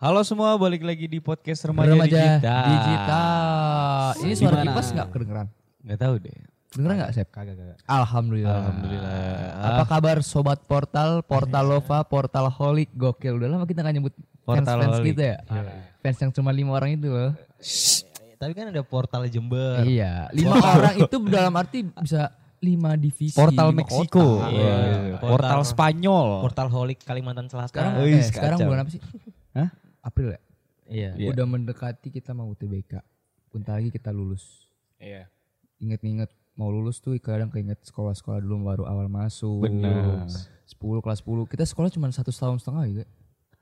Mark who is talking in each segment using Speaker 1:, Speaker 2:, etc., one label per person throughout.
Speaker 1: Halo semua, balik lagi di podcast Remaja,
Speaker 2: Remaja
Speaker 1: Digital.
Speaker 2: digital. Ini suara kipas nggak kedengeran?
Speaker 1: Nggak tahu deh.
Speaker 2: Kedengeran nggak, Sep?
Speaker 1: Kagak kagak.
Speaker 2: Alhamdulillah.
Speaker 1: Alhamdulillah.
Speaker 2: Apa kabar sobat portal, portal lova, portal holik, gokil. Udah lama kita nggak nyebut fans-fans kita ya. Fans yang cuma lima orang itu loh.
Speaker 3: Tapi kan ada portal Jember.
Speaker 2: Iya, lima orang itu dalam arti bisa lima divisi.
Speaker 1: Portal
Speaker 2: lima
Speaker 1: Meksiko.
Speaker 2: kota.
Speaker 1: Iya.
Speaker 3: Portal-
Speaker 1: Portal Spanyol.
Speaker 3: Portal Holik Kalimantan Selatan.
Speaker 2: Sekarang, eh, sekarang bulan apa sih?
Speaker 1: Hah?
Speaker 2: April ya?
Speaker 3: Iya.
Speaker 1: Iya.
Speaker 2: Udah mendekati kita mau UTBK. Bentar lagi kita lulus.
Speaker 4: Iya.
Speaker 2: Ingat-ingat mau lulus tuh kadang keinget sekolah-sekolah dulu baru awal masuk.
Speaker 1: Benar.
Speaker 2: 10 kelas 10. Kita sekolah cuma satu tahun setengah juga.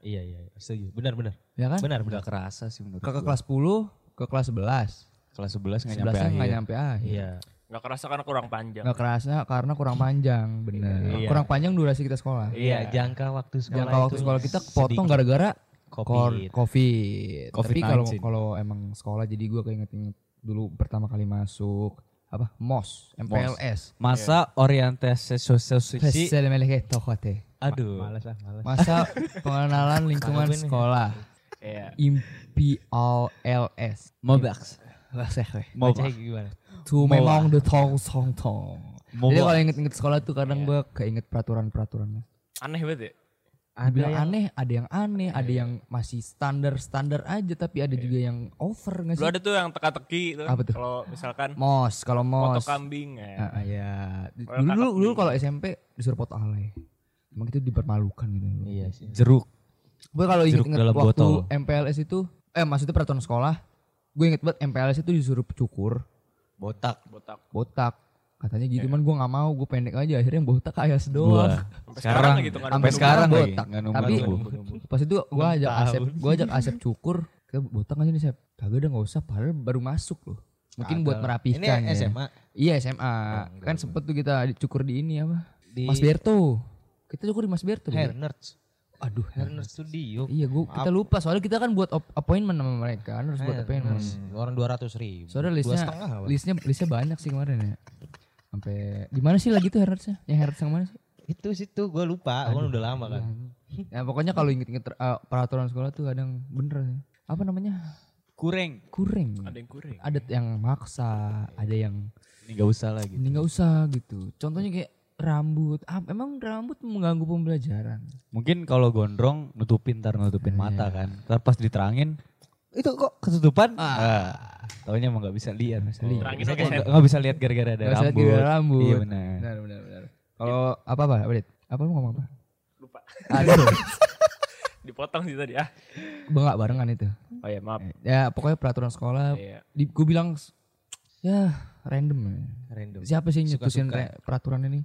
Speaker 3: Iya iya. Setuju. Benar benar.
Speaker 2: Ya kan?
Speaker 3: Benar benar.
Speaker 1: Nggak kerasa sih menurut
Speaker 2: Ke, ke kelas 10, ke kelas 11.
Speaker 1: kelas 11 nggak nyampe
Speaker 2: 11 nya nggak
Speaker 1: akhir.
Speaker 2: nyampe akhir.
Speaker 3: Iya.
Speaker 4: Nggak kerasa karena kurang panjang.
Speaker 2: Nggak kerasa karena kurang panjang, bener.
Speaker 3: Iya.
Speaker 2: Kurang panjang durasi kita sekolah.
Speaker 3: Iya. Jangka waktu sekolah.
Speaker 2: Jangka waktu sekolah kita kepotong gara-gara
Speaker 3: Covid.
Speaker 2: kor- COVID. Tapi kalau
Speaker 1: COVID-19.
Speaker 2: kalau emang sekolah jadi gua keinget-inget dulu pertama kali masuk apa MOS, MPLS.
Speaker 1: Masa orientasi sosial
Speaker 2: Tokote.
Speaker 3: Aduh.
Speaker 2: Males lah, males. Masa pengenalan lingkungan sekolah.
Speaker 4: Iya.
Speaker 2: IMPLS.
Speaker 1: Mobax.
Speaker 2: Gue.
Speaker 3: Gimana?
Speaker 2: Tu memang de tong song tong. Jadi kalau inget-inget sekolah tuh kadang gua keinget peraturan-peraturannya.
Speaker 4: Aneh banget ya.
Speaker 2: Ada yang aneh, ada yang aneh, ada yang masih standar-standar aja tapi ada juga yang over nggak
Speaker 4: Lu
Speaker 2: sih?
Speaker 4: ada tuh yang teka-teki tuh.
Speaker 2: Apa tuh?
Speaker 4: Kalau misalkan
Speaker 2: Mos, kalau
Speaker 4: foto
Speaker 2: mos.
Speaker 4: kambing ya.
Speaker 2: Ah, ah, ya.
Speaker 4: Kalau
Speaker 2: Dulu dulu, dulu kalau SMP disuruh foto alay. Emang itu dipermalukan gitu.
Speaker 3: Iya sih.
Speaker 1: Jeruk.
Speaker 2: Gue kalau inget-inget
Speaker 1: dalam
Speaker 2: waktu
Speaker 1: botol.
Speaker 2: MPLS itu, eh maksudnya peraturan sekolah, gue inget banget MPLS itu disuruh cukur,
Speaker 1: Botak.
Speaker 4: Botak.
Speaker 2: botak. Katanya gitu, cuman gue nggak mau, gue pendek aja. Akhirnya yang botak kayak doang.
Speaker 1: Gua.
Speaker 4: Sampai
Speaker 1: Sekarang,
Speaker 4: gitu kan.
Speaker 2: sampai
Speaker 1: sekarang lagi,
Speaker 2: botak. Tapi pas itu gue ajak. Asep, gue ajak Asep cukur, ke botak aja nih Sep. Kagak udah nggak usah, padahal baru masuk loh. Mungkin buat
Speaker 3: Ini
Speaker 2: merapikan ya.
Speaker 3: SMA.
Speaker 2: Iya SMA. kan sempet tuh kita cukur di ini apa? Mas Berto. Kita cukur di Mas Berto.
Speaker 3: Hair Nerds.
Speaker 2: Aduh,
Speaker 3: Hair Nerds Studio.
Speaker 2: Iya, gua kita lupa soalnya kita kan buat op- appointment sama mereka, kan harus buat appointment.
Speaker 3: Nerds. Orang 200 ribu.
Speaker 2: Soalnya
Speaker 3: Dua
Speaker 2: listnya listnya listnya banyak sih kemarin ya. Sampai di mana sih lagi tuh Hertznya? Yang Hertz yang mana sih?
Speaker 3: Itu situ gue lupa. Kan udah lama kan.
Speaker 2: Ya pokoknya kalau inget-inget uh, peraturan sekolah tuh kadang bener ya. Apa namanya?
Speaker 1: Kureng.
Speaker 2: Kurang.
Speaker 4: Ada yang kuring.
Speaker 2: Ada yang maksa, ada yang
Speaker 1: Ini nggak usah lagi.
Speaker 2: ini nggak usah gitu. Contohnya kayak rambut. Ah, emang rambut mengganggu pembelajaran.
Speaker 1: Mungkin kalau gondrong nutupin ntar nutupin
Speaker 2: Iya.
Speaker 1: mata kan. Ntar pas diterangin itu kok ketutupan? Ah. Taunya emang nggak bisa lihat.
Speaker 2: bisa lihat.
Speaker 4: Terangin
Speaker 1: Bisa lihat gara-gara ada rambut.
Speaker 2: gara-gara rambut.
Speaker 1: Iya benar.
Speaker 2: Benar benar benar. Kalau apa apa? Apa? Apa lu ngomong apa?
Speaker 4: Lupa.
Speaker 2: Aduh,
Speaker 4: Dipotong sih tadi ah.
Speaker 2: enggak barengan itu.
Speaker 4: Oh iya maaf.
Speaker 2: Ya pokoknya peraturan sekolah
Speaker 4: Iya.
Speaker 2: di, gue bilang ya random ya.
Speaker 3: Random.
Speaker 2: Siapa sih yang nyetusin peraturan ini?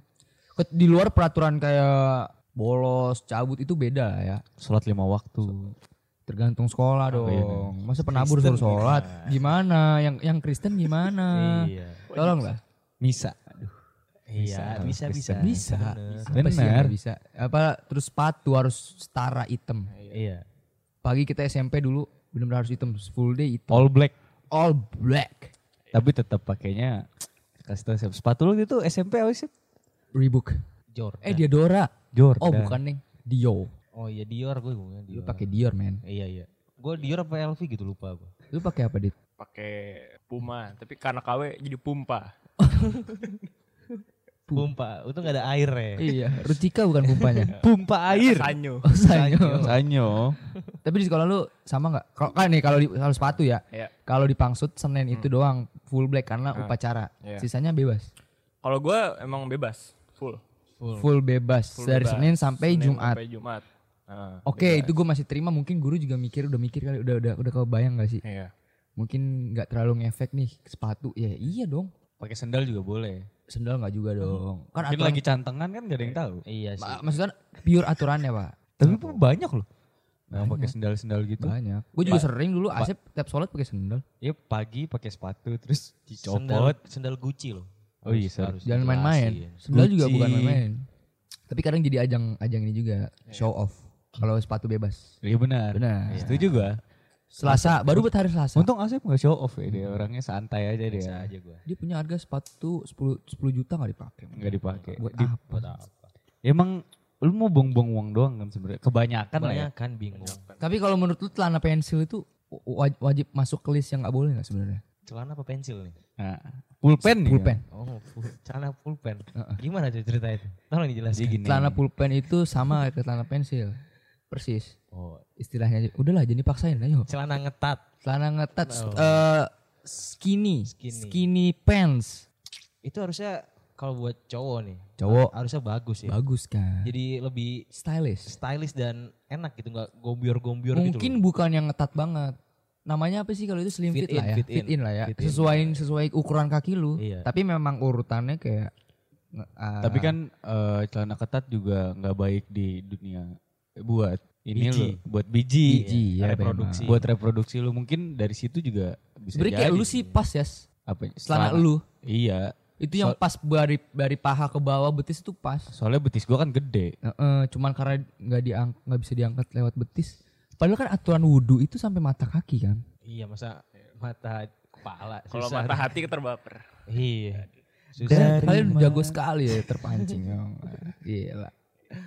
Speaker 2: Di luar peraturan kayak bolos, cabut itu beda ya.
Speaker 1: Sholat lima waktu.
Speaker 2: Tergantung sekolah
Speaker 1: Oh, iya,
Speaker 2: dong. Masa penabur suruh sholat? Gimana? Yang yang Kristen gimana?
Speaker 3: Iya.
Speaker 2: Tolong lah.
Speaker 1: Misa.
Speaker 3: Iya, bisa bisa.
Speaker 2: Bisa. Nggak bisa? Apa terus sepatu harus setara hitam.
Speaker 3: Iya.
Speaker 2: Pagi kita SMP dulu benar-benar harus hitam full day hitam.
Speaker 1: All black.
Speaker 2: All black.
Speaker 1: Tapi tetap pakainya kasih tau siapa. Sepatu lu itu SMP apa sih?
Speaker 2: Reebok.
Speaker 3: Jordan.
Speaker 2: Eh dia Dora.
Speaker 1: Jordan.
Speaker 2: Oh bukan neng. Dio.
Speaker 3: Oh iya Dior gue ngomongnya
Speaker 2: Lu pakai Dior men.
Speaker 3: Iya iya. Gue Dior apa LV gitu lupa gue.
Speaker 2: Lu pakai apa dit?
Speaker 4: Pakai Puma. Tapi karena KW jadi Pumpa.
Speaker 3: Pumpa, itu gak ada air ya.
Speaker 2: iya. Rucika bukan pumpanya.
Speaker 1: Pumpa air.
Speaker 4: Sanyo.
Speaker 2: Oh, Sanyo.
Speaker 1: Sanyo.
Speaker 2: Tapi di sekolah lu sama nggak? Kalau kan nih kalau di kalau sepatu ya.
Speaker 4: Iya.
Speaker 2: Kalau di Pangsut Senin itu doang full black karena upacara.
Speaker 4: Iya.
Speaker 2: Sisanya bebas.
Speaker 4: Kalau gue emang bebas. Full.
Speaker 2: Full, bebas
Speaker 4: Full
Speaker 2: dari
Speaker 4: bebas.
Speaker 2: Senin sampai
Speaker 4: Senin
Speaker 2: Jumat.
Speaker 4: Sampai Jumat.
Speaker 2: Oke,
Speaker 4: bebas.
Speaker 2: itu gue masih terima. Mungkin guru juga mikir udah mikir kali udah udah udah kebayang gak sih?
Speaker 4: Iya.
Speaker 2: Mungkin nggak terlalu ngefek nih sepatu. Ya iya dong.
Speaker 1: Pakai sendal juga boleh.
Speaker 2: Sendal nggak juga dong. Kan
Speaker 1: Mungkin
Speaker 2: aturan,
Speaker 1: lagi cantengan kan gak ada yang tahu.
Speaker 3: Iya sih.
Speaker 2: Ma- maksudnya pure aturannya pak.
Speaker 1: Tapi pun banyak loh. Yang pakai sendal-sendal gitu.
Speaker 2: Banyak. Gue juga sering dulu Asep tiap sholat pakai sendal.
Speaker 1: Ya pagi pakai sepatu terus
Speaker 3: Sendal,
Speaker 1: dicopot.
Speaker 3: sendal Gucci loh.
Speaker 1: Oh iya, sorry.
Speaker 2: Jangan main-main. Sendal juga bukan main-main. Tapi kadang jadi ajang ajang ini juga show off. Kalau sepatu bebas.
Speaker 1: Iya benar.
Speaker 2: Benar.
Speaker 1: Setuju gua.
Speaker 2: Selasa, baru buat hari Selasa.
Speaker 1: Untung Asep gak show off ya dia orangnya santai aja dia.
Speaker 3: Bisa aja gue.
Speaker 2: Dia punya harga sepatu 10 10 juta gak dipakai.
Speaker 1: Nggak dipakai.
Speaker 2: Buat
Speaker 1: Di-
Speaker 2: apa?
Speaker 3: Buat apa?
Speaker 1: Ya emang lu mau buang-buang uang doang kan sebenarnya. Kebanyakan lah ya.
Speaker 3: Banyak kan bingung.
Speaker 2: Tapi kalau menurut lu celana pensil itu wa- wajib masuk ke list yang nggak boleh nggak sebenarnya?
Speaker 3: Celana apa pensil nih?
Speaker 1: Nah, pulpen nih.
Speaker 2: Pulpen.
Speaker 3: Oh, full, celana pulpen. Gimana tuh cerita itu? Tolong dijelasin.
Speaker 1: Jadi gini.
Speaker 2: Celana pulpen itu sama kayak celana pensil. Persis.
Speaker 3: Oh,
Speaker 2: Istilahnya aja. Udahlah jadi paksain ayo.
Speaker 3: celana ngetat.
Speaker 2: Celana ngetat
Speaker 3: Oh.
Speaker 2: eh, skinny.
Speaker 3: Skinny.
Speaker 2: skinny pants.
Speaker 3: Itu harusnya kalau buat cowok nih.
Speaker 2: Cowok.
Speaker 3: harusnya bagus ya.
Speaker 2: Bagus kan.
Speaker 3: Jadi lebih
Speaker 2: stylish.
Speaker 3: stylish dan enak gitu nggak gombior-gombior gitu.
Speaker 2: Mungkin bukan yang ngetat banget. Namanya apa sih kalau itu slim fit,
Speaker 3: Fit in,
Speaker 2: lah ya.
Speaker 3: fit in.
Speaker 2: lah ya.
Speaker 3: Fit in.
Speaker 2: Sesuai sesuai ukuran kaki lu.
Speaker 3: Iya.
Speaker 2: Tapi memang urutannya kayak ah,
Speaker 1: Tapi kan eh, celana ketat juga nggak baik di dunia buat ini
Speaker 3: Biji.
Speaker 1: lo buat biji,
Speaker 2: Biji, ya,
Speaker 3: reproduksi.
Speaker 1: buat reproduksi lu mungkin dari situ juga bisa
Speaker 2: kayak lu sih pas ya.
Speaker 1: apa
Speaker 2: Celana lu.
Speaker 1: iya
Speaker 2: Itu yang pas dari dari paha ke bawah betis itu pas.
Speaker 1: soalnya betis gua kan gede
Speaker 2: Heeh, cuman karena nggak diang nggak bisa diangkat lewat betis. Padahal kan aturan wudhu itu sampai mata kaki kan.
Speaker 3: Iya masa mata kepala.
Speaker 4: Kalau mata hati keterbaper.
Speaker 3: Iya.
Speaker 2: Dan
Speaker 3: Susah.
Speaker 2: kalian jago sekali ya terpancing. ya. Gila.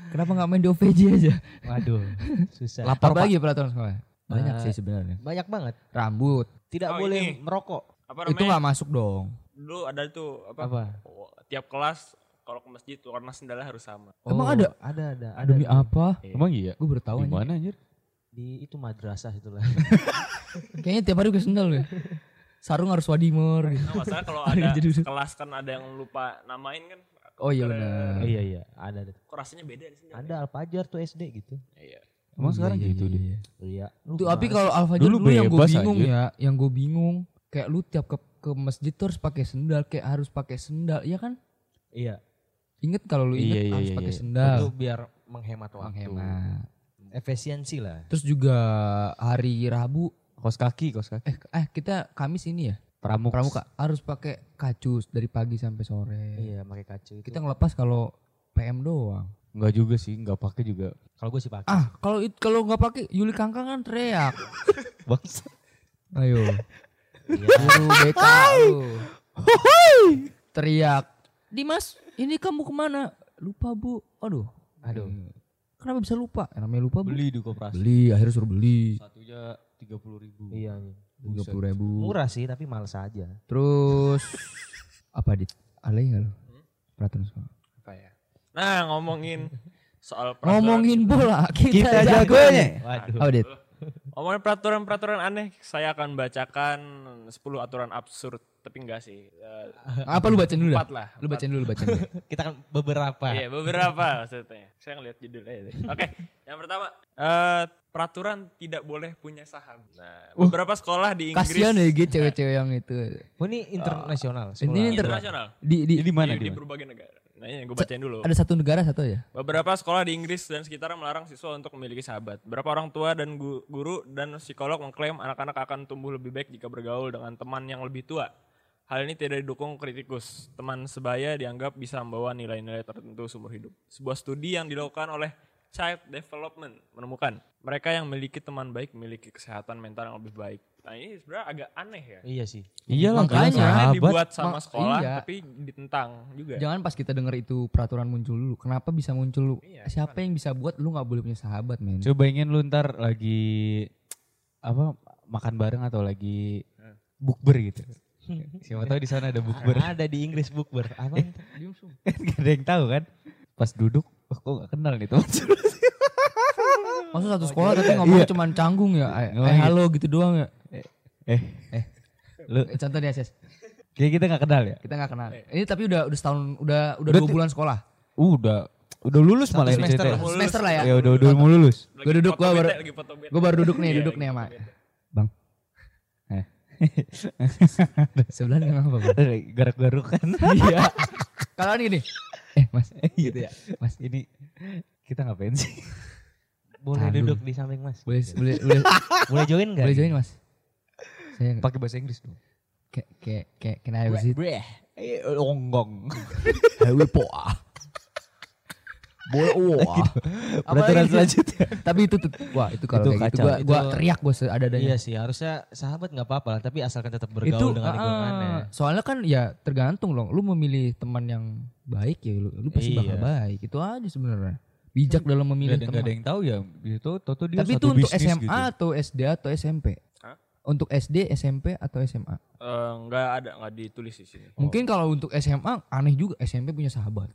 Speaker 2: Kenapa nggak main di OVJ aja?
Speaker 3: Waduh, susah.
Speaker 2: Lapor lagi peraturan sekolah. Banyak
Speaker 3: Eh,
Speaker 2: sih sebenarnya.
Speaker 3: Banyak banget.
Speaker 2: Rambut
Speaker 3: Tidak
Speaker 4: Oh,
Speaker 3: boleh
Speaker 4: ini.
Speaker 3: merokok.
Speaker 4: Apa
Speaker 2: itu nggak masuk dong.
Speaker 4: Dulu ada tuh apa?
Speaker 3: Apa?
Speaker 4: Oh, tiap kelas kalau ke masjid warna sendalnya harus sama.
Speaker 2: Emang ada?
Speaker 3: Ada, ada. ada
Speaker 2: Demi apa?
Speaker 1: emang iya
Speaker 2: Gue baru tahu
Speaker 1: di mana anjir
Speaker 3: Di itu madrasah itulah.
Speaker 2: Kayaknya tiap hari gue sendal ya. Sarung harus wadimor gitu.
Speaker 4: Nah, masalah kalau ada kelas kan ada yang lupa namain kan.
Speaker 2: Oh iya benar.
Speaker 3: iya iya, ada ada.
Speaker 4: Kok rasanya beda di sini?
Speaker 3: Ada Al-Fajar tuh SD gitu.
Speaker 4: Iya.
Speaker 1: emang sekarang
Speaker 2: Iya,
Speaker 1: gitu
Speaker 2: iya,
Speaker 1: deh
Speaker 2: iya.
Speaker 3: Iya. Lu
Speaker 2: Tuh, tapi kalau Al-Fajr
Speaker 1: Dulu
Speaker 2: dulu, yang gue bingung
Speaker 1: aja.
Speaker 2: ya, yang gue bingung kayak lu tiap ke ke masjid tuh harus pakai sendal, kayak harus pakai sendal, iya kan?
Speaker 3: Iya.
Speaker 2: Ingat kalau lu inget
Speaker 1: Iya, iya,
Speaker 2: harus
Speaker 1: iya,
Speaker 2: pakai
Speaker 1: iya.
Speaker 2: sendal.
Speaker 3: Itu biar menghemat waktu.
Speaker 2: Menghemat.
Speaker 3: Efisiensi lah.
Speaker 2: Terus juga hari Rabu,
Speaker 1: kos kaki kos kaki
Speaker 2: eh eh kita Kamis ini ya,
Speaker 1: pramuka
Speaker 2: pramuka harus pakai kacus dari pagi sampai sore.
Speaker 3: Iya, pakai kacu itu.
Speaker 2: Kita ngelepas kalau PM doang.
Speaker 1: Enggak juga sih, enggak pakai juga.
Speaker 3: kalau gue sih pakai.
Speaker 2: Ah, kalau it- kalau nggak pakai Yuli Kangkang kan teriak.
Speaker 1: Bangsa.
Speaker 2: Ayo.
Speaker 3: Iya.
Speaker 2: Guru BK lu. Teriak. Dimas, ini kamu ke mana? Lupa bu. Aduh.
Speaker 3: Aduh.
Speaker 2: Kenapa bisa lupa? Ya, namanya lupa bu.
Speaker 1: Beli di koperasi.
Speaker 2: Beli, akhirnya suruh beli.
Speaker 1: Satunya tiga puluh ribu.
Speaker 3: Iya. iya.
Speaker 2: Tiga puluh ribu.
Speaker 3: Murah sih tapi males aja.
Speaker 2: Terus apa dit? Ada nggak lo? Peraturan sekolah.
Speaker 4: Apa ya? Nah, ngomongin soal peraturan-
Speaker 2: Ngomongin bola, kita,
Speaker 1: Kita
Speaker 2: jago
Speaker 1: jagonya.
Speaker 3: Waduh.
Speaker 2: Apa dit?
Speaker 4: Ngomongin peraturan-peraturan aneh, saya akan bacakan 10 aturan absurd, tapi enggak sih. Eh,
Speaker 2: Apa lu bacain dulu?
Speaker 4: Empat lah.
Speaker 2: Lu bacain dulu, lu bacain dulu.
Speaker 3: Kita kan beberapa.
Speaker 4: Iya, beberapa maksudnya. Saya ngeliat judulnya itu. Oke, yang pertama, eh peraturan tidak boleh punya saham. Nah, beberapa sekolah di Inggris
Speaker 2: Kasian ya gitu cewek-cewek yang itu.
Speaker 3: Oh, ini internasional.
Speaker 2: Ini
Speaker 3: sekolah.
Speaker 2: inter-
Speaker 4: internasional
Speaker 2: Di, di,
Speaker 1: Ini di mana
Speaker 4: di,
Speaker 1: di
Speaker 4: berbagai negara. Nah, ini gue bacain dulu.
Speaker 2: ada satu negara satu ya?
Speaker 4: Beberapa sekolah di Inggris dan sekitar melarang siswa untuk memiliki sahabat. Beberapa orang tua dan gu- guru dan psikolog mengklaim anak-anak akan tumbuh lebih baik jika bergaul dengan teman yang lebih tua. Hal ini tidak didukung kritikus. Teman sebaya dianggap bisa membawa nilai-nilai tertentu seumur hidup. Sebuah studi yang dilakukan oleh Child Development menemukan mereka yang memiliki teman baik memiliki kesehatan mental yang lebih baik. Nah ini sebenarnya agak aneh ya.
Speaker 3: Iya sih.
Speaker 1: Iya lah,
Speaker 2: Makanya.
Speaker 1: kan
Speaker 4: dibuat sama
Speaker 2: Mak-
Speaker 4: sekolah
Speaker 2: iya.
Speaker 4: tapi ditentang juga.
Speaker 2: Jangan pas kita denger itu peraturan muncul dulu. Kenapa bisa muncul lu?
Speaker 4: Iya,
Speaker 2: Siapa yang bisa buat lu nggak boleh punya sahabat, men?
Speaker 1: Coba ingin lu ntar lagi apa makan bareng atau lagi bukber gitu. Siapa tahu di sana ada bukber.
Speaker 3: Ada di Inggris bukber. Apa?
Speaker 1: kan gak ada yang tahu kan. Pas duduk, oh, kok gak kenal nih teman.
Speaker 2: Maksud satu sekolah tapi ngomongnya
Speaker 1: Iya.
Speaker 2: cuma canggung ya. Eh,
Speaker 1: Oh,
Speaker 2: eh,
Speaker 1: iya.
Speaker 2: halo gitu doang ya.
Speaker 1: eh,
Speaker 2: Eh.
Speaker 1: lu
Speaker 2: Eh, contoh nih Ases.
Speaker 1: kayak kita gak kenal ya?
Speaker 2: Kita nggak kenal. Ini tapi udah udah setahun udah udah
Speaker 1: Udah
Speaker 2: dua bulan sekolah.
Speaker 1: Uh, udah udah lulus
Speaker 3: Satu
Speaker 1: malah ini
Speaker 3: semester
Speaker 1: ceritanya.
Speaker 3: lah.
Speaker 4: Lulus.
Speaker 2: Semester lah ya.
Speaker 1: Ya udah udah mau lulus.
Speaker 2: Gua duduk, gua baru-. Gue baru duduk nih,
Speaker 4: Iya,
Speaker 2: duduk nih sama. Bang.
Speaker 1: Eh.
Speaker 2: Sebelah nih apa, Bang?
Speaker 1: Garuk-garukan.
Speaker 2: Iya. Kalau ini gini. Eh, Mas. Gitu ya. Mas,
Speaker 1: Ini kita ngapain sih?
Speaker 3: Boleh
Speaker 2: Aduh.
Speaker 3: duduk di samping Mas.
Speaker 2: boleh boleh boleh
Speaker 3: Boleh join gak?
Speaker 2: boleh join, Mas? Saya
Speaker 1: Pakai bahasa Inggris dong.
Speaker 2: kayak kayak kayak I visit?
Speaker 1: Breh. Eh, onggong.
Speaker 2: Hawi poa. Boleh wah.
Speaker 1: Peraturan selanjutnya.
Speaker 2: Tapi itu tuh wah itu kalau
Speaker 1: Itu
Speaker 2: kayak gitu
Speaker 1: kacau.
Speaker 2: gua gua
Speaker 3: Itu-
Speaker 2: teriak gua seadanya.
Speaker 3: Iya sih, harusnya sahabat nggak apa-apa lah, tapi asalkan tetap bergaul
Speaker 2: itu
Speaker 3: dengan
Speaker 2: ah,
Speaker 3: lingkungannya.
Speaker 2: soalnya kan ya tergantung loh lu memilih teman yang baik ya lu, lu pasti bakal
Speaker 3: Iya.
Speaker 2: baik itu aja sebenarnya bijak dalam
Speaker 1: Gak
Speaker 2: memilih
Speaker 1: ada, nggak
Speaker 2: teman.
Speaker 1: ada yang tahu ya. Itu Toto dia
Speaker 2: Tapi itu untuk SMA
Speaker 1: gitu.
Speaker 2: atau SD atau SMP?
Speaker 4: Hah?
Speaker 2: Untuk SD, SMP atau SMA?
Speaker 4: Eh, nggak ada nggak ditulis di sini.
Speaker 2: Mungkin kalau untuk SMA aneh juga SMP punya sahabat.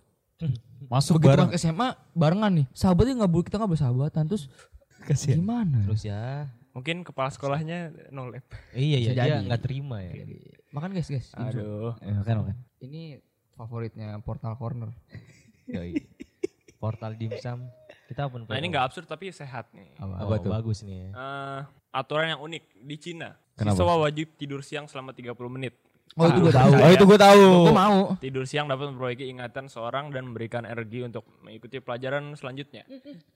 Speaker 1: Masuk
Speaker 2: Begitu
Speaker 1: bareng.
Speaker 2: masuk SMA barengan nih. Sahabatnya nggak boleh kita nggak bersahabatan terus
Speaker 1: Kasihan.
Speaker 2: gimana?
Speaker 3: Terus ya.
Speaker 4: Mungkin kepala sekolahnya no lab.
Speaker 3: Iya iya
Speaker 2: Bisa
Speaker 3: dia
Speaker 2: jadi.
Speaker 3: nggak terima ya.
Speaker 2: Makan guys guys.
Speaker 4: Aduh.
Speaker 1: Eh, makan makan.
Speaker 2: Ini favoritnya Portal Corner.
Speaker 3: Yoi. Portal dimsum. Kita open
Speaker 4: Nah ini nggak absurd tapi sehat nih.
Speaker 2: Apa?
Speaker 3: Apa
Speaker 1: Apa tuh?
Speaker 3: Bagus nih ya.
Speaker 4: Eh, aturan yang unik di Cina.
Speaker 1: Kenapa?
Speaker 4: Siswa wajib tidur siang selama 30 menit.
Speaker 2: Oh itu gue tahu.
Speaker 1: Oh itu gue tahu.
Speaker 2: Gue mau.
Speaker 4: Tidur siang dapat memperbaiki ingatan seorang dan memberikan energi untuk mengikuti pelajaran selanjutnya.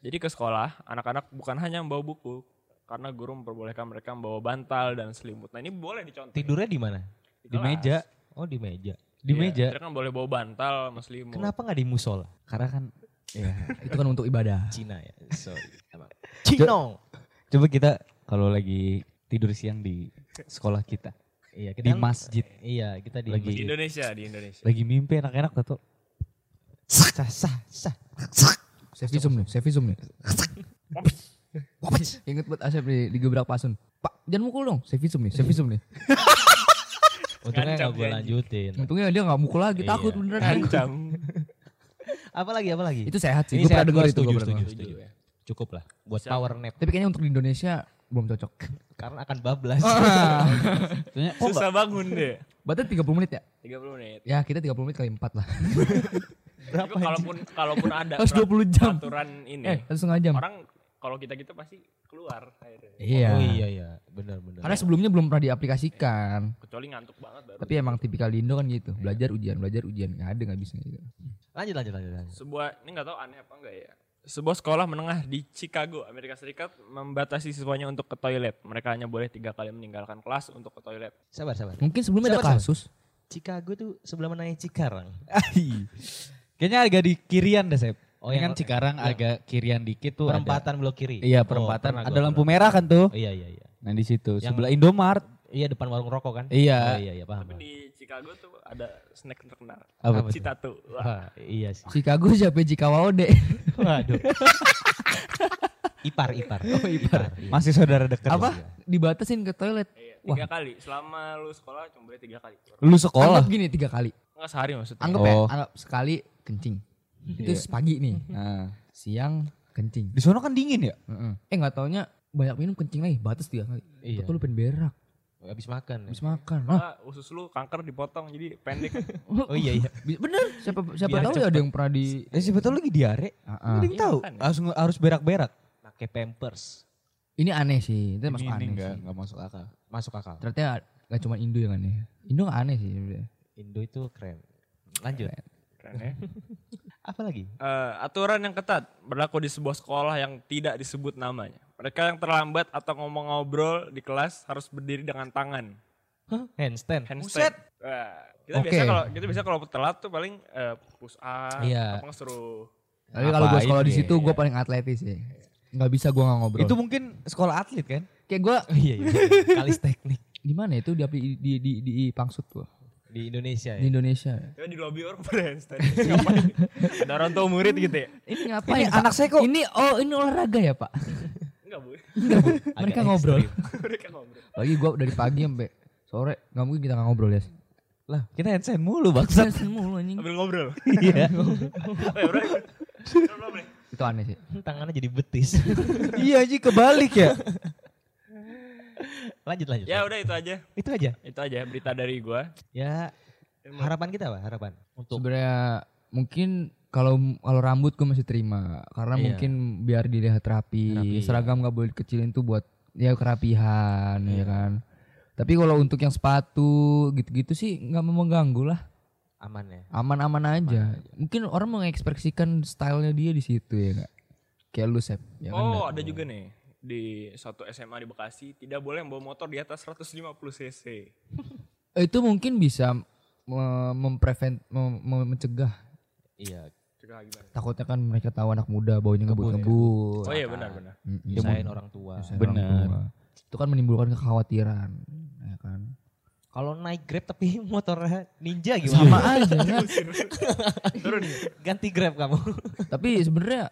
Speaker 4: Jadi ke sekolah, anak-anak bukan hanya membawa buku, karena guru memperbolehkan mereka membawa bantal dan selimut. Nah ini boleh dicontoh.
Speaker 3: Tidurnya di mana?
Speaker 1: Di meja.
Speaker 3: Oh di meja.
Speaker 1: Di
Speaker 4: Iya,
Speaker 1: meja.
Speaker 4: Mereka kan boleh bawa bantal sama selimut.
Speaker 3: Kenapa nggak di musola?
Speaker 1: Karena kan ya.
Speaker 2: Itu kan untuk ibadah.
Speaker 3: Cina ya. Sorry. Cino.
Speaker 1: Coba kita kalau lagi tidur siang di sekolah kita.
Speaker 3: Iya
Speaker 1: Di masjid.
Speaker 3: Iya kita di
Speaker 1: Lagi-
Speaker 4: Di Indonesia, di Indonesia.
Speaker 1: Lagi mimpi enak-enak Toto.
Speaker 3: sah sah sah.
Speaker 2: Sevisum nih, sevisum nih. Ingat buat Asep nih digebrak pasun. Pak, jangan mukul dong. Sevisum nih, sevisum nih.
Speaker 3: Untungnya
Speaker 4: Ngancam
Speaker 3: nggak gue lanjutin.
Speaker 2: Untungnya dia nggak mukul lagi, takut
Speaker 3: Iya.
Speaker 2: beneran.
Speaker 4: Ancam.
Speaker 3: Lagi apa lagi?
Speaker 2: Itu sehat sih.
Speaker 3: Ini
Speaker 2: Gue pernah dengar itu.
Speaker 3: setuju, setuju, setuju. Cukup lah buat
Speaker 4: Siap.
Speaker 3: power nap
Speaker 2: Tapi kayaknya untuk di Indonesia belum cocok.
Speaker 3: karena akan bablas.
Speaker 1: Soalnya, oh,
Speaker 4: Susah bangun deh.
Speaker 2: Berarti 30 menit ya?
Speaker 4: 30 menit.
Speaker 2: Ya kita 30 menit kali 4 lah.
Speaker 4: Berapa kalaupun kalaupun ada
Speaker 2: Harus 20 jam.
Speaker 4: peraturan ini,
Speaker 2: Eh, satu setengah jam.
Speaker 4: orang kalau kita gitu pasti keluar akhirnya.
Speaker 2: Iya.
Speaker 3: Oh iya iya, benar benar.
Speaker 2: Karena sebelumnya belum pernah diaplikasikan.
Speaker 4: Kecuali ngantuk banget baru.
Speaker 2: Tapi emang tipikal di Indo kan gitu. Belajar ujian, belajar ujian. Nggak ada nggak bisa gitu.
Speaker 3: lanjut lanjut lanjut lanjut.
Speaker 4: sebuah ini nggak tahu aneh apa enggak ya. Sebuah sekolah menengah di Chicago, Amerika Serikat membatasi siswanya untuk ke toilet. Mereka hanya boleh tiga kali meninggalkan kelas untuk ke toilet.
Speaker 3: Sabar sabar.
Speaker 2: Mungkin sebelumnya ada
Speaker 3: Sabar, sabar.
Speaker 2: kasus.
Speaker 3: Chicago tuh sebelah mananya Cikarang.
Speaker 1: Kayaknya agak di kirian deh, Sep.
Speaker 3: Oh,
Speaker 1: Oh, Ini
Speaker 3: yang-
Speaker 1: kan Cikarang agak kirian dikit tuh ada-
Speaker 3: Perempatan blok kiri.
Speaker 1: Iya,
Speaker 3: Oh,
Speaker 1: perempatan.
Speaker 3: pernah
Speaker 1: ada lampu merah kan tuh.
Speaker 3: Oh, iya iya iya.
Speaker 1: Nah, di situ
Speaker 3: Yang-
Speaker 1: sebelah Indomart.
Speaker 3: Iya depan warung rokok kan?
Speaker 1: Iya.
Speaker 3: Oh, iya iya paham.
Speaker 4: Tapi di Chicago tuh ada snack terkenal.
Speaker 1: Apa tuh?
Speaker 4: Wah,
Speaker 3: Wah, iya sih.
Speaker 2: Chicago siapa Jikawaode?
Speaker 3: Waduh. ipar ipar. Oh ipar.
Speaker 1: Masih saudara dekat.
Speaker 2: Apa? Dibatasin ke toilet.
Speaker 4: iya, tiga kali. Selama lu sekolah cuma boleh tiga kali.
Speaker 1: Lu sekolah.
Speaker 2: Anggap gini tiga kali.
Speaker 4: Enggak sehari maksudnya.
Speaker 2: Anggap ya,
Speaker 1: Oh.
Speaker 2: anggap sekali kencing. Itu pagi nih.
Speaker 1: Nah,
Speaker 2: Siang kencing.
Speaker 1: di sana kan dingin ya?
Speaker 2: Heeh. Eh nggak taunya banyak minum kencing lagi, batas tiga kali.
Speaker 3: Iya.
Speaker 2: Betul lu pengen berak,
Speaker 3: Habis makan. ya.
Speaker 2: habis makan.
Speaker 4: Ah, usus lu kanker dipotong jadi pendek.
Speaker 3: Oh iya iya.
Speaker 2: bener. Siapa siapa
Speaker 3: Biar
Speaker 2: tahu ya ada yang pernah di
Speaker 1: Eh, siapa tahu lagi diare.
Speaker 2: Ah.
Speaker 1: Ada yang tahu.
Speaker 4: makanya.
Speaker 1: Harus harus berak-berak.
Speaker 3: Pakai pampers.
Speaker 2: Ini aneh sih, itu masuk
Speaker 1: Ini
Speaker 2: aneh
Speaker 1: enggak
Speaker 2: sih.
Speaker 1: enggak masuk akal.
Speaker 3: Masuk akal.
Speaker 2: Ternyata gak cuma Indo yang aneh. Indo gak aneh sih.
Speaker 3: Indo itu keren. Lanjut.
Speaker 4: Keren ya.
Speaker 3: Apa lagi?
Speaker 4: Eh, aturan yang ketat berlaku di sebuah sekolah yang tidak disebut namanya. Mereka yang terlambat atau ngomong ngobrol di kelas harus berdiri dengan tangan.
Speaker 3: Hah? Handstand.
Speaker 4: Handstand. Wah, kita
Speaker 2: Oke.
Speaker 4: biasa kalau kita biasa kalau telat tuh paling eh, push up,
Speaker 3: Iya.
Speaker 4: apa suruh
Speaker 2: Tapi kalau gue sekolah di situ gue paling atletis sih. Gak bisa gue gak ngobrol.
Speaker 1: Itu mungkin sekolah atlet kan?
Speaker 2: kayak gue
Speaker 3: Oh, iya iya. Kalis teknik
Speaker 2: di mana itu di di di di, di, Pangsut tuh
Speaker 3: di Indonesia
Speaker 2: di
Speaker 3: ya.
Speaker 2: Indonesia.
Speaker 4: Ya di lobby orang pada handstand. Ngapain? Ada orang tua murid gitu ya?
Speaker 2: Ini ngapain?
Speaker 1: Ini anak saya kok-
Speaker 2: Ini oh ini olahraga ya pak?
Speaker 4: Enggak bu.
Speaker 2: Mereka
Speaker 3: Agak
Speaker 2: ngobrol.
Speaker 3: ekstrim.
Speaker 4: Mereka ngobrol.
Speaker 2: Lagi gue dari pagi sampai sore nggak mungkin kita nggak ngobrol ya.
Speaker 1: Lah, kita handstand mulu bangsat.
Speaker 2: Sen mulu anjing.
Speaker 4: Sambil ngobrol.
Speaker 1: Iya.
Speaker 4: Oh ya. Ngobrol.
Speaker 2: Itu aneh sih.
Speaker 3: Tangannya jadi betis.
Speaker 1: iya aja kebalik ya.
Speaker 3: Lanjut lanjut.
Speaker 4: Ya udah itu aja.
Speaker 3: Itu aja.
Speaker 4: Itu aja berita dari gua.
Speaker 3: Ya harapan kita apa? Harapan untuk
Speaker 2: Sebenarnya mungkin kalau kalau rambut gue masih terima karena
Speaker 3: Iya.
Speaker 2: mungkin biar dilihat rapi,
Speaker 3: Rapi,
Speaker 2: seragam nggak boleh dikecilin tuh buat ya kerapihan ya kan. Tapi kalau untuk yang sepatu gitu-gitu sih nggak mau mengganggu lah,
Speaker 3: aman ya.
Speaker 2: aman-aman aja. Mungkin orang mengekspresikan stylenya dia di situ ya nggak? Kayak lu Sep. Ya kan,
Speaker 4: Oh
Speaker 2: nggak?
Speaker 4: ada juga nih di suatu SMA di Bekasi tidak boleh membawa motor di atas 150 cc.
Speaker 2: Eh, Itu mungkin bisa me- memprevent, mem- mencegah.
Speaker 3: Iya.
Speaker 4: Cegah gimana?
Speaker 2: Takutnya kan mereka tahu anak muda baunya ngebut-ngebut.
Speaker 4: Oh iya benar-benar.
Speaker 2: Mm-mm.
Speaker 3: Nyusahin orang tua.
Speaker 2: Tua. Itu kan menimbulkan kekhawatiran, ya kan?
Speaker 3: Kalau naik Grab tapi motornya ninja
Speaker 2: Sama
Speaker 3: gimana?
Speaker 2: aja kan.
Speaker 4: Turun.
Speaker 3: Ganti Grab kamu.
Speaker 2: Tapi sebenarnya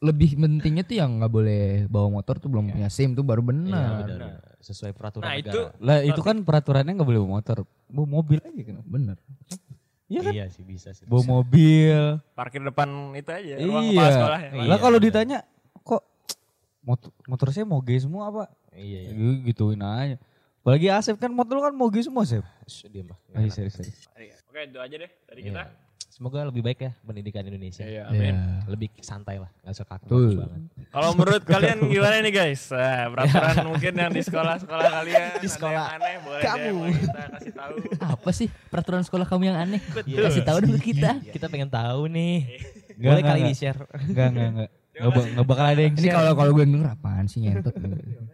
Speaker 2: lebih pentingnya tuh yang nggak boleh bawa motor tuh belum punya SIM tuh baru
Speaker 3: Iya,
Speaker 2: benar.
Speaker 3: benar. Sesuai peraturan
Speaker 4: Nah,
Speaker 3: negara.
Speaker 4: itu
Speaker 1: Lah itu kan peraturannya nggak boleh bawa motor. Bawa mobil aja kan.
Speaker 2: Bener.
Speaker 1: Iya kan?
Speaker 3: Iya sih bisa sih.
Speaker 1: Bawa mobil.
Speaker 4: parkir depan itu aja ruang
Speaker 1: Iya.
Speaker 4: kepala sekolah ya.
Speaker 1: Lah
Speaker 3: Iya,
Speaker 1: kalau ditanya kok motor, motor saya moge semua apa?
Speaker 3: Iya, iya.
Speaker 1: Gitu- Gituin aja. Apalagi Asep kan motor lu kan moge semua Asep.
Speaker 3: Diam lah.
Speaker 1: Iya, sorry, sorry.
Speaker 4: Iya. Oke, itu aja deh dari kita.
Speaker 3: Iya. Semoga lebih baik ya pendidikan Indonesia.
Speaker 4: Iya,
Speaker 2: Iya.
Speaker 4: amin.
Speaker 3: Lebih santai lah, nggak usah kaku
Speaker 2: Betul.
Speaker 3: banget.
Speaker 4: Kalau menurut kalian gimana nih guys? Nah, peraturan mungkin yang di sekolah-sekolah kalian
Speaker 3: Di sekolah
Speaker 4: ada yang aneh boleh
Speaker 3: kamu.
Speaker 4: Ke kita kasih tahu.
Speaker 2: Apa sih peraturan sekolah kamu yang aneh?
Speaker 3: Iya.
Speaker 2: Kasih tahu dulu kita.
Speaker 3: Kita pengen tahu nih.
Speaker 1: Nggak,
Speaker 3: Boleh
Speaker 1: nggak,
Speaker 3: kali
Speaker 1: nggak.
Speaker 3: di share.
Speaker 1: Enggak, enggak, enggak. Enggak ba- nggak bakal ada yang
Speaker 2: Ini
Speaker 1: share.
Speaker 2: kalau kalau gue denger apaan sih ngentot.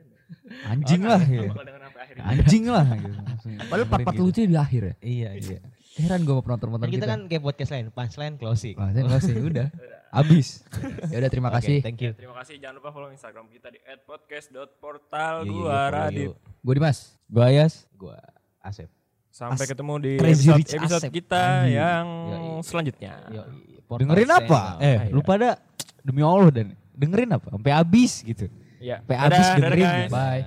Speaker 1: anjing lah ya.
Speaker 4: Bakal dengan sampai akhir.
Speaker 1: Anjing lah gitu.
Speaker 2: Padahal part-part
Speaker 1: gitu.
Speaker 2: lucu di akhir ya.
Speaker 1: Iya, iya.
Speaker 2: Heran gue sama penonton-penonton
Speaker 3: Kan
Speaker 2: kita.
Speaker 3: kita kan kayak podcast lain, punchline closing.
Speaker 2: Nggak sih, udah.
Speaker 1: Abis.
Speaker 2: Ya udah terima kasih.
Speaker 3: thank you.
Speaker 4: Terima kasih. Jangan lupa follow Instagram kita di @podcast.portal
Speaker 3: Yuk, yuk, yuk,
Speaker 4: 2
Speaker 3: follow
Speaker 4: Radit.
Speaker 3: yuk.
Speaker 2: Gue Dimas.
Speaker 1: Gua Ayas.
Speaker 3: Gua Asep.
Speaker 4: Sampai ketemu di
Speaker 2: Crazy
Speaker 4: episode, episode
Speaker 2: Asep.
Speaker 4: kita yang
Speaker 3: Yoi.
Speaker 4: selanjutnya.
Speaker 3: Yo,
Speaker 1: Dengerin apa? Eh,
Speaker 3: lu
Speaker 1: lu pada demi Allah dan dengerin apa? Sampai habis gitu.
Speaker 4: Iya.
Speaker 1: Sampai habis
Speaker 4: dadah,
Speaker 1: dengerin ya.
Speaker 3: Bye.